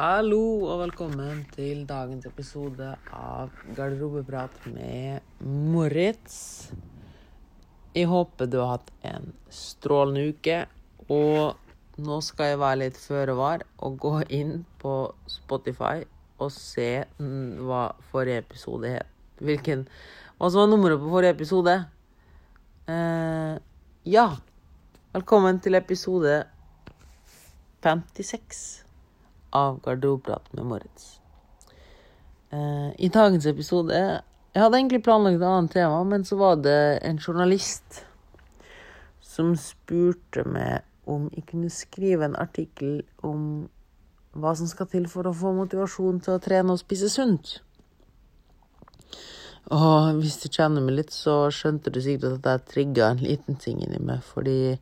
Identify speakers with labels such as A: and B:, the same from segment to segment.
A: Hallo og velkommen til dagens episode av Garderobeprat med Moritz. Jeg håper du har hatt en strålende uke. Og nå skal jeg være litt føre var og gå inn på Spotify og se hva forrige episode het. Hvilken Hva som var nummeret på forrige episode. Uh, ja. Velkommen til episode 56 av Garderobeprat med Moritz. Eh, I dagens episode Jeg hadde egentlig planlagt et annet tema, men så var det en journalist som spurte meg om jeg kunne skrive en artikkel om hva som skal til for å få motivasjon til å trene og spise sunt. Og hvis du kjenner meg litt, så skjønte du sikkert at jeg trigga en liten ting inni meg, fordi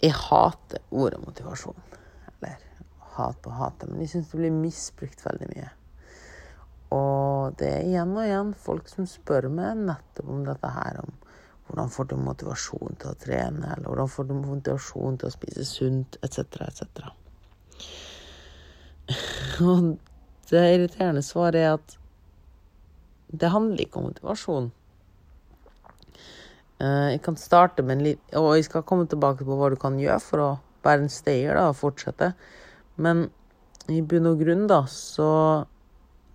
A: jeg hater ordet motivasjon. Hat og hate, men jeg syns det blir misbrukt veldig mye. Og det er igjen og igjen folk som spør meg nettopp om dette her, om hvordan får du motivasjon til å trene, eller hvordan får du motivasjon til å spise sunt, etc., etc. Og det irriterende svaret er at det handler ikke om motivasjon. Eh, Jeg kan starte med en litt Og jeg skal komme tilbake på hva du kan gjøre for å være en stayer da, og fortsette. Men i bunn og grunn, da, så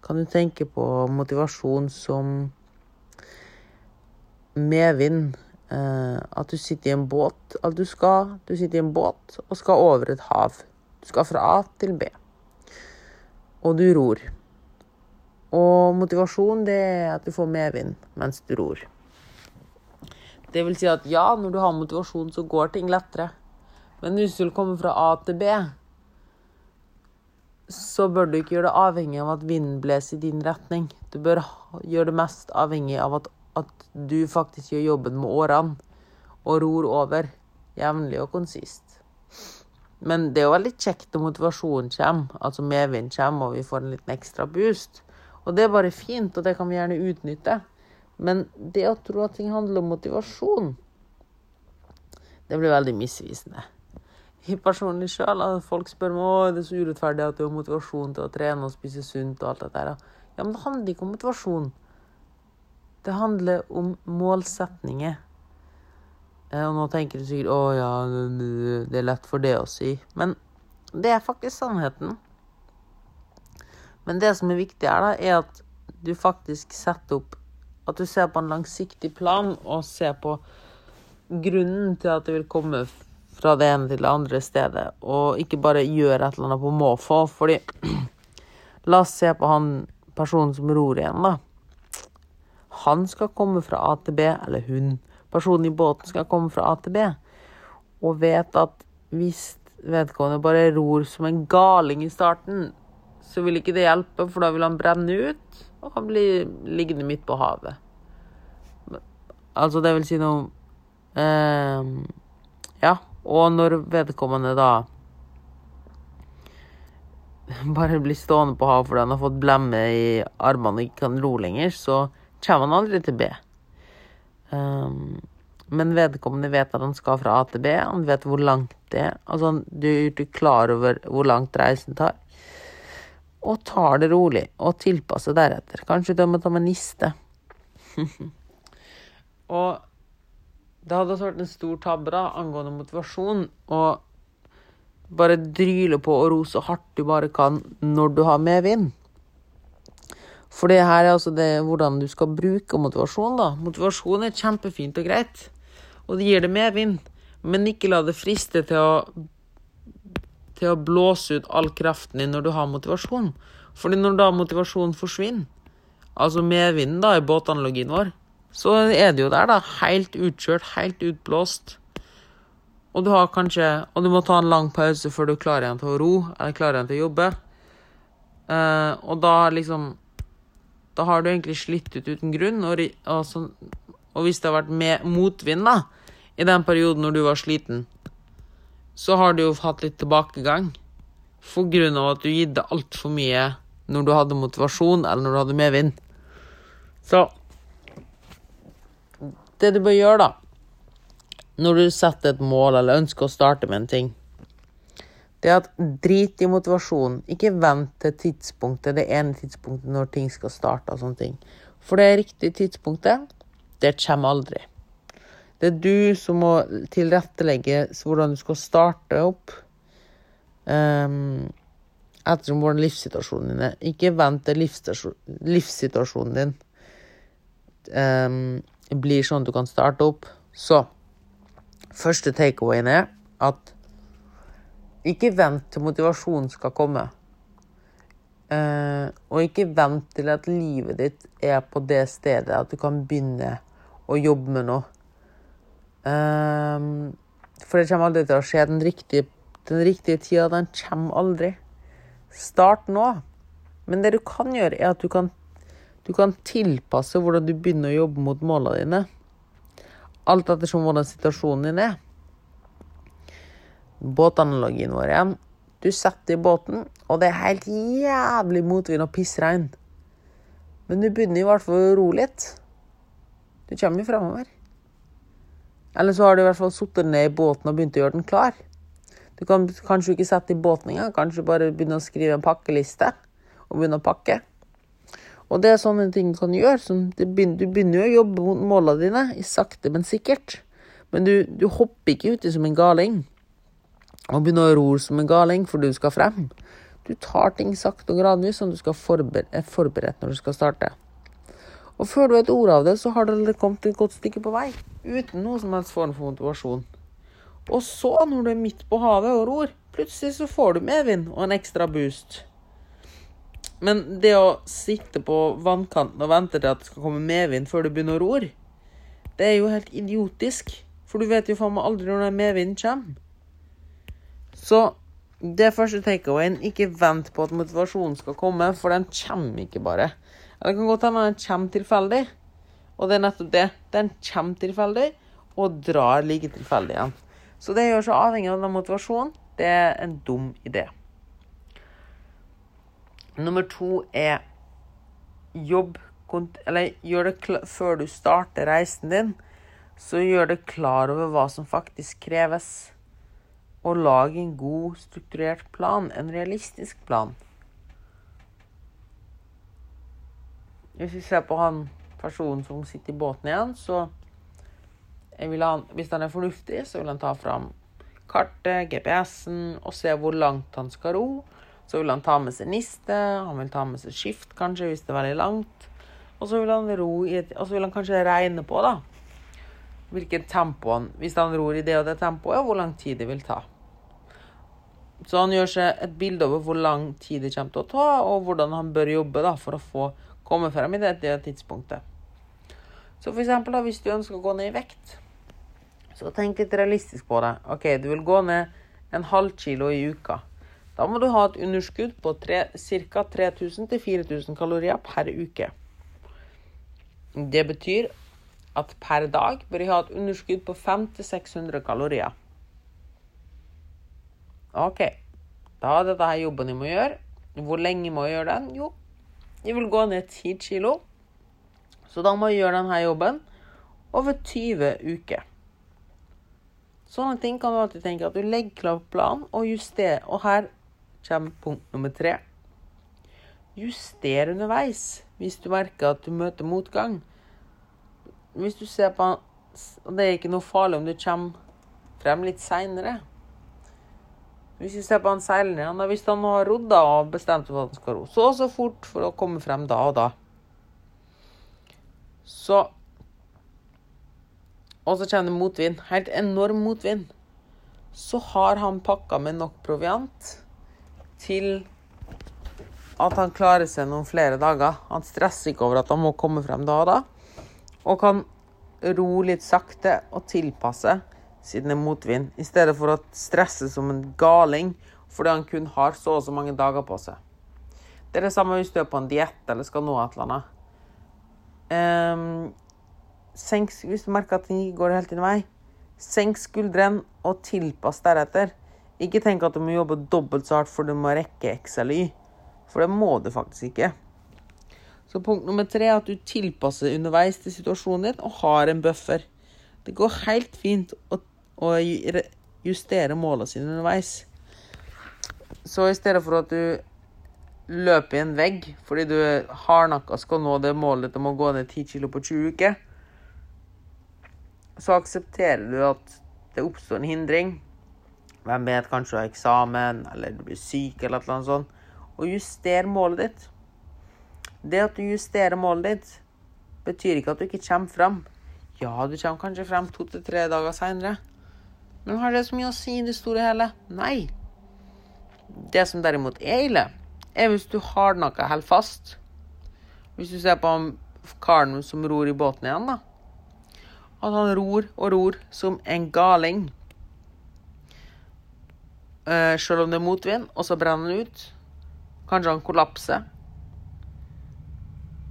A: kan du tenke på motivasjon som medvind. Eh, at du sitter i en båt. At du skal Du sitter i en båt og skal over et hav. Du skal fra A til B. Og du ror. Og motivasjon, det er at du får medvind mens du ror. Det vil si at ja, når du har motivasjon, så går ting lettere. Men hvis du vil komme fra A til B, så bør du ikke gjøre det avhengig av at vinden blåser i din retning. Du bør gjøre det mest avhengig av at, at du faktisk gjør jobben med årene og ror over jevnlig og konsist. Men det er jo veldig kjekt når motivasjonen kommer, altså medvind kommer og vi får en liten ekstra boost. Og det er bare fint, og det kan vi gjerne utnytte. Men det å tro at ting handler om motivasjon, det blir veldig misvisende. Personlig sjøl, folk spør meg om det er så urettferdig at du har motivasjon til å trene og spise sunt og alt dette. Ja, men det handler ikke om motivasjon. Det handler om målsetninger. Eh, Og nå tenker du sikkert å ja, det er lett for det å si. Men det er faktisk sannheten. Men det som er viktig her, da, er at du faktisk setter opp At du ser på en langsiktig plan og ser på grunnen til at det vil komme fra det ene til det andre stedet, og ikke bare gjør et eller annet på måfå. Fordi La oss se på han personen som ror igjen, da. Han skal komme fra A til B, eller hun. Personen i båten skal komme fra A til B, og vet at hvis vedkommende bare ror som en galing i starten, så vil ikke det hjelpe, for da vil han brenne ut, og han blir liggende midt på havet. Altså, det vil si noe eh, Ja, og når vedkommende da bare blir stående på havet fordi han har fått blemme i armene og ikke kan lo lenger, så kommer han aldri til B. Um, men vedkommende vet at han skal fra A til B, han vet hvor langt det er. Altså, du er ikke klar over hvor langt reisen tar. Og tar det rolig, og tilpasser deretter. Kanskje du må ta med niste. og det hadde også vært en stor tabbe da, angående motivasjon, og bare dryle på og ro så hardt du bare kan når du har medvind. For det her er altså det hvordan du skal bruke motivasjon, da. Motivasjon er kjempefint og greit, og det gir deg medvind. Men ikke la det friste til å til å blåse ut all kraften din når du har motivasjon. Fordi når da motivasjonen forsvinner, altså medvinden da i båtanalogien vår, så er det jo der, da. Helt utkjørt, helt utblåst. Og du har kanskje Og du må ta en lang pause før du klarer igjen til å ro, eller klarer igjen til å jobbe. Uh, og da liksom Da har du egentlig slitt ut uten grunn. Og, og, så, og hvis det har vært med motvind, da, i den perioden når du var sliten, så har du jo hatt litt tilbakegang. For grunn av at du gitt det altfor mye når du hadde motivasjon, eller når du hadde medvind. Så Det du bør gjøre, da, når du setter et mål eller ønsker å starte med en ting, det er at drit i motivasjonen. Ikke vent til tidspunktet, det ene tidspunktet når ting skal starte og sånne ting. For det riktige tidspunktet, det kommer aldri. Det er du som må tilrettelegge hvordan du skal starte opp. Um, ettersom hvordan livssituasjonen din er. Ikke vent til livssituasjonen din um, blir sånn at du kan starte opp. Så første takeawayen er at ikke vent til motivasjonen skal komme. Uh, og ikke vent til at livet ditt er på det stedet at du kan begynne å jobbe med noe. Uh, for det kommer aldri til å skje. Den riktige, den riktige tida, den kommer aldri. Start nå. Men det du kan gjøre, er at du kan, du kan tilpasse hvordan du begynner å jobbe mot målene dine. Alt ettersom hvordan situasjonen din er. Båtanalogien vår igjen. Du setter i båten, og det er helt jævlig motvind og pissregn. Men du begynner i hvert fall å ro litt. Du kommer jo fremover. Eller så har du i hvert fall sittet ned i båten og begynt å gjøre den klar. Du kan kanskje ikke sette i båten engang. Kanskje bare begynne å skrive en pakkeliste og begynne å pakke. Og det er sånne ting du kan gjøre. du, begynner, jo å jobbe mot målene dine, sakte, men sikkert. Men du, du hopper ikke uti som en galing og begynner å ro som en galing for du skal frem. Du tar ting sakte og gradvis, sånn du skal forberede forberedt når du skal starte. Og før du vet ordet av det, så har du kommet et godt stykke på vei. Uten noe som helst form for motivasjon. Og så, når du er midt på havet og ror, plutselig så får du medvind og en ekstra boost. Men det å sitte på vannkanten og vente til at det skal komme medvind før du begynner å ror, det er jo helt idiotisk. For du vet jo faen meg aldri når den medvinden kommer. Så det første takeawayen, ikke vent på at motivasjonen skal komme, for den kommer ikke bare. Det kan godt hende den kommer tilfeldig. Og det er nettopp det. Den kommer tilfeldig, og drar like tilfeldig igjen. Så det gjør seg avhengig av den motivasjonen. Det er en dum idé. Nummer to er jobb Eller gjør det før du starter reisen din, så gjør det klar over hva som faktisk kreves. Og lag en god, strukturert plan. En realistisk plan. Hvis vi ser på han personen som sitter i båten igjen, så han, hvis han er fornuftig, så vil han ta fram kartet, GPS-en, og se hvor langt han skal ro. Så vil han ta med seg niste, han vil ta med seg skift kanskje hvis det er veldig langt. Og så vil han, ro i et, og så vil han kanskje regne på da, hvilket tempo han Hvis han ror i det og det tempoet, hvor lang tid det vil ta. Så han gjør seg et bilde over hvor lang tid det kommer til å ta, og hvordan han bør jobbe da, for å få komme frem i det, det tidspunktet. Så for eksempel da, hvis du ønsker å gå ned i vekt, så tenk litt realistisk på det. OK, du vil gå ned en halv kilo i uka. Da må du ha et underskudd på ca. 3000-4000 kalorier per uke. Det betyr at per dag bør jeg ha et underskudd på 500-600 kalorier. OK. Da er dette her jobben jeg må gjøre. Hvor lenge må jeg gjøre den? Jo, jeg vil gå ned 10 kilo. Så da må jeg gjøre denne jobben over 20 uker. Sånne ting kan du alltid tenke at du legger klar planen og justerer. Og her kommer punkt nummer tre. Juster underveis hvis du merker at du møter motgang. Hvis du ser på Og det er ikke noe farlig om du kommer frem litt seinere. Hvis du ser på han seileren hvis han har rodd og bestemt seg at han skal ro så og så fort for å komme frem da og da, så og så kommer det motvind. Helt enorm motvind. Så har han pakka med nok proviant til at han klarer seg noen flere dager. Han stresser ikke over at han må komme frem da og da. Og kan ro litt sakte og tilpasse siden det er motvind, i stedet for å stresse som en galing fordi han kun har så og så mange dager på seg. Det er det samme hvis du er på en diett eller skal nå et eller annet. Um, senk, hvis du merker at ting ikke går helt din vei, senk skuldrene og tilpass deretter. Ikke tenk at du må jobbe dobbelt så hardt for du må rekke X eller Y. For det må du faktisk ikke. Så punkt nummer tre er at du tilpasser underveis til situasjonen din og har en buffer. Det går helt fint å, å justere målene sine underveis. Så i stedet for at du løper i en vegg fordi du hardnakka skal nå det målet om å gå ned 10 kg på 20 uker, så aksepterer du at det oppstår en hindring. Hvem vet, kanskje du har eksamen, eller du blir syk, eller noe sånt. Og juster målet ditt. Det at du justerer målet ditt, betyr ikke at du ikke kommer frem. Ja, du kommer kanskje frem to til tre dager seinere. Men har det så mye å si i det store hele? Nei. Det som derimot er ille, er hvis du har noe helt fast. Hvis du ser på karen som ror i båten igjen, da. At han ror og ror som en galing. Uh, selv om det er motvind, og så brenner han ut. Kanskje han kollapser.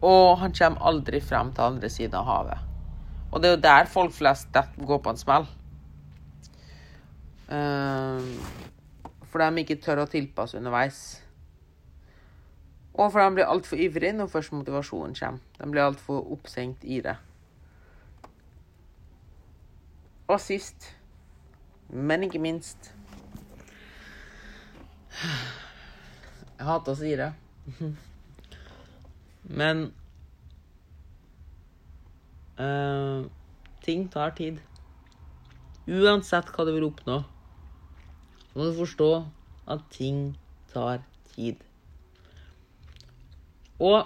A: Og han kommer aldri frem til andre siden av havet. Og det er jo der folk flest går på en smell. Uh, for de ikke tør å tilpasse underveis. Og for de blir altfor ivrige når først motivasjonen kommer. De blir altfor oppsenkt i det. Og sist, men ikke minst Jeg hater å si det. Men uh, ting tar tid. Uansett hva du vil oppnå, må du forstå at ting tar tid. Og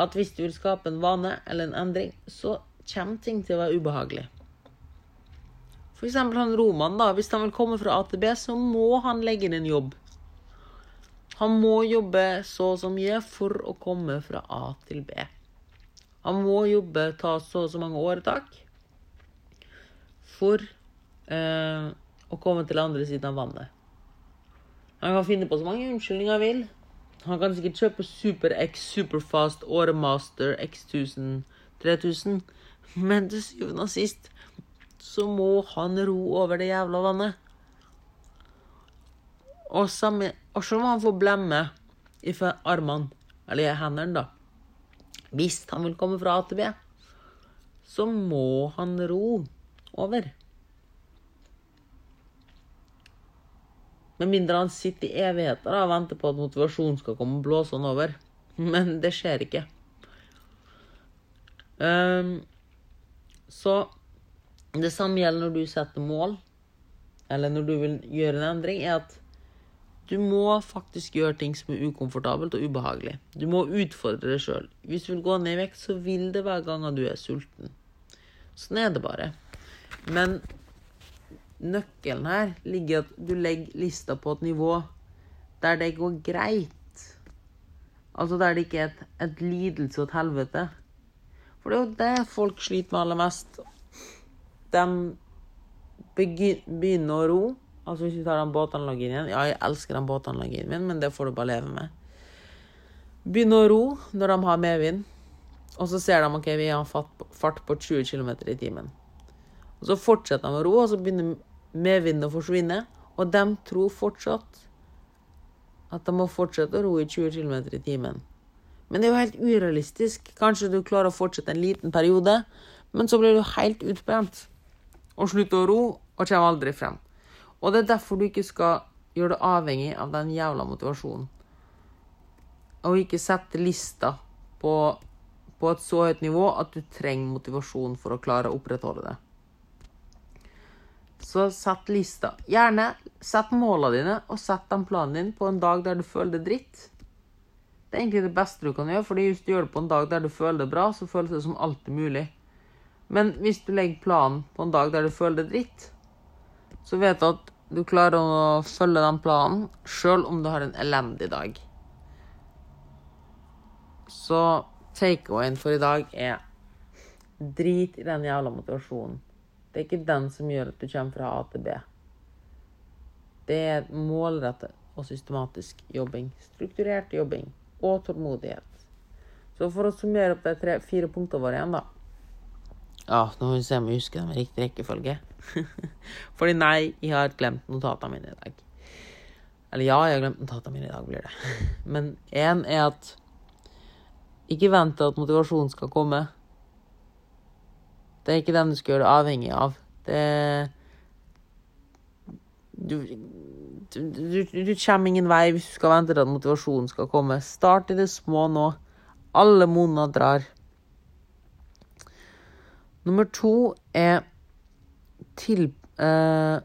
A: at hvis du vil skape en vane eller en endring, så kommer ting til å være ubehagelig. Eksempel han Roman, da. Hvis han vil komme fra A til B, så må han legge inn en jobb. Han må jobbe så og så mye for å komme fra A til B. Han må jobbe, ta så og så mange åretak for eh, å komme til andre siden av vannet. Han kan finne på så mange unnskyldninger han vil. Han kan sikkert kjøpe Super X Superfast Åremaster X1000 3000, men til syvende og sist så må han ro over det jævla vannet. Og, samme, og selv om han får blemme i armene, eller hendene, da Hvis han vil komme fra A til B, så må han ro over. Med mindre han sitter i evigheter og venter på at motivasjonen skal komme og blåse han over. Men det skjer ikke. Um, så det samme gjelder når du setter mål, eller når du vil gjøre en endring, er at du må faktisk gjøre ting som er ukomfortabelt og ubehagelig. Du må utfordre deg sjøl. Hvis du vil gå ned i vekt, så vil det hver gang du er sulten. Sånn er det bare. Men nøkkelen her ligger i at du legger lista på et nivå der det går greit. Altså der det ikke er et, et lidelse og et helvete. For det er jo det folk sliter med aller mest. De begynner å ro Altså Hvis vi tar den båtanalogien igjen Ja, jeg elsker den båtanalogien min, men det får du bare leve med. Begynner å ro når de har medvind, og så ser de ok, vi har fart på 20 km i timen. Og Så fortsetter de å ro, og så begynner medvinden å forsvinne. Og de tror fortsatt at de må fortsette å ro i 20 km i timen. Men det er jo helt urealistisk. Kanskje du klarer å fortsette en liten periode, men så blir du helt utbrent og slutt å ro og kommer aldri frem. Og det er derfor du ikke skal gjøre det avhengig av den jævla motivasjonen. Og ikke sette lista på, på et så høyt nivå at du trenger motivasjon for å klare å opprettholde det. Så sett lista. Gjerne sett målene dine, og sett den planen din på en dag der du føler det dritt. Det er egentlig det beste du kan gjøre, fordi hvis du gjør det på en dag der du føler det bra, så føles det som alltid mulig. Men hvis du legger planen på en dag der du føler det dritt, så vet du at du klarer å følge den planen sjøl om du har en elendig dag. Så takeawayen for i dag er drit i den jævla motivasjonen. Det er ikke den som gjør at du kommer fra A til B. Det er målrettet og systematisk jobbing. Strukturert jobbing og tålmodighet. Så for å summere opp de tre-fire punktene våre igjen, da. Ja, nå må vi se om vi husker dem i riktig rekkefølge. Fordi nei, jeg har glemt notatene mine i dag. Eller ja, jeg har glemt notatene mine i dag, blir det. Men én er at ikke vent til at motivasjonen skal komme. Det er ikke den du skal gjøre det avhengig av. Det du, du, du, du kommer ingen vei hvis du skal vente til at motivasjonen skal komme. Start i det små nå. Alle monner drar. Nummer to er til Uh,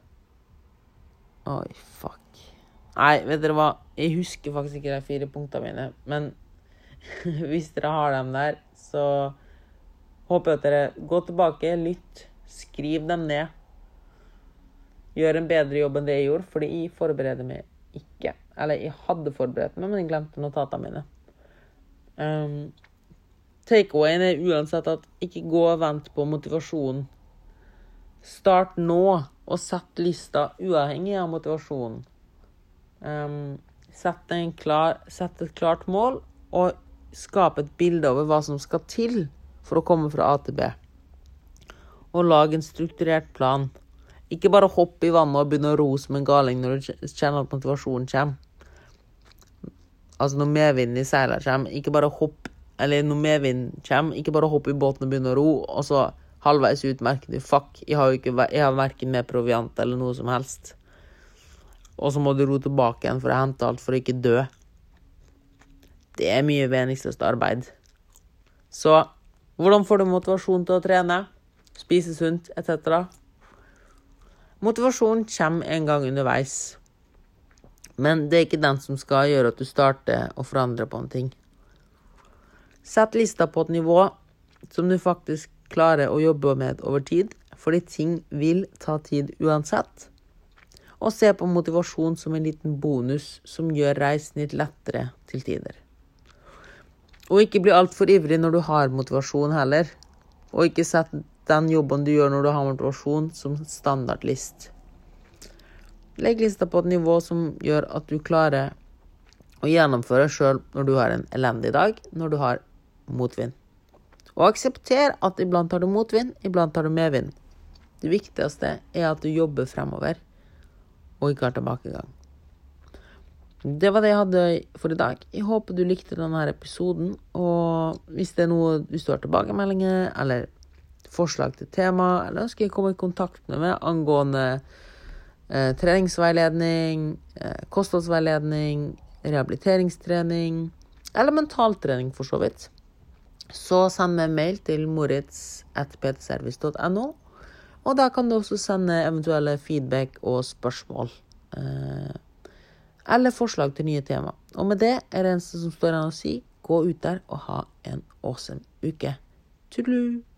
A: Oi, fuck. Nei, vet dere hva? Jeg husker faktisk ikke de fire punktene mine. Men hvis dere har dem der, så håper jeg at dere går tilbake, lytt, skriv dem ned. Gjør en bedre jobb enn det jeg gjorde, fordi jeg forbereder meg ikke. Eller jeg hadde forberedt meg, men jeg glemte notatene mine. Um, Takeawayen er uansett at ikke gå og vent på motivasjonen. Start nå, og sett lista uavhengig av motivasjonen. Um, sett, klar, sett, et klart mål, og skap et bilde over hva som skal til for å komme fra A til B. Og lag en strukturert plan. Ikke bare hopp i vannet og begynne å ro som en galing når du kjenner at motivasjonen kommer. Altså når medvinden i seilene kommer, ikke bare hopp Eller når medvind kommer, ikke bare hopp i båten og begynne å ro, og så halvveis ut merker du fuck, jeg har ikke jeg har verken med proviant eller noe som helst. Og så må du ro tilbake igjen for å hente alt for å ikke dø. Det er mye meningsløst arbeid. Så hvordan får du motivasjon til å trene, spise sunt etc.? Motivasjon kommer en gang underveis. Men det er ikke den som skal gjøre at du starter å forandre på en ting. Sett lista på et nivå som du faktisk klarer å jobbe med over tid, fordi ting vil ta tid uansett. Og se på motivasjon som en liten bonus som gjør reisen litt lettere til tider. Og ikke bli altfor ivrig når du har motivasjon heller. Og ikke sett den jobben du gjør når du har motivasjon, som standardlist. Legg lista på et nivå som gjør at du klarer å gjennomføre sjøl når du har en elendig dag, når du har motvind. Og aksepter at iblant har du motvind, iblant har du medvind. Det viktigste er at du jobber fremover, og ikke har tilbakegang. Det var det jeg hadde for i dag. Jeg håper du likte denne episoden. Og hvis det er noe, hvis du har tilbakemeldinger eller forslag til tema, eller ønsker jeg komme i kontakt med meg angående eh, treningsveiledning, eh, kostholdsveiledning, rehabiliteringstrening eller mentaltrening, for så vidt, så send meg mail til moritz.ptservice.no. Og da kan du også sende eventuelle feedback og spørsmål. Eh, eller forslag til nye tema. Og med det er det eneste som står igjen å si, gå ut der og ha en awesome uke. Tudelu!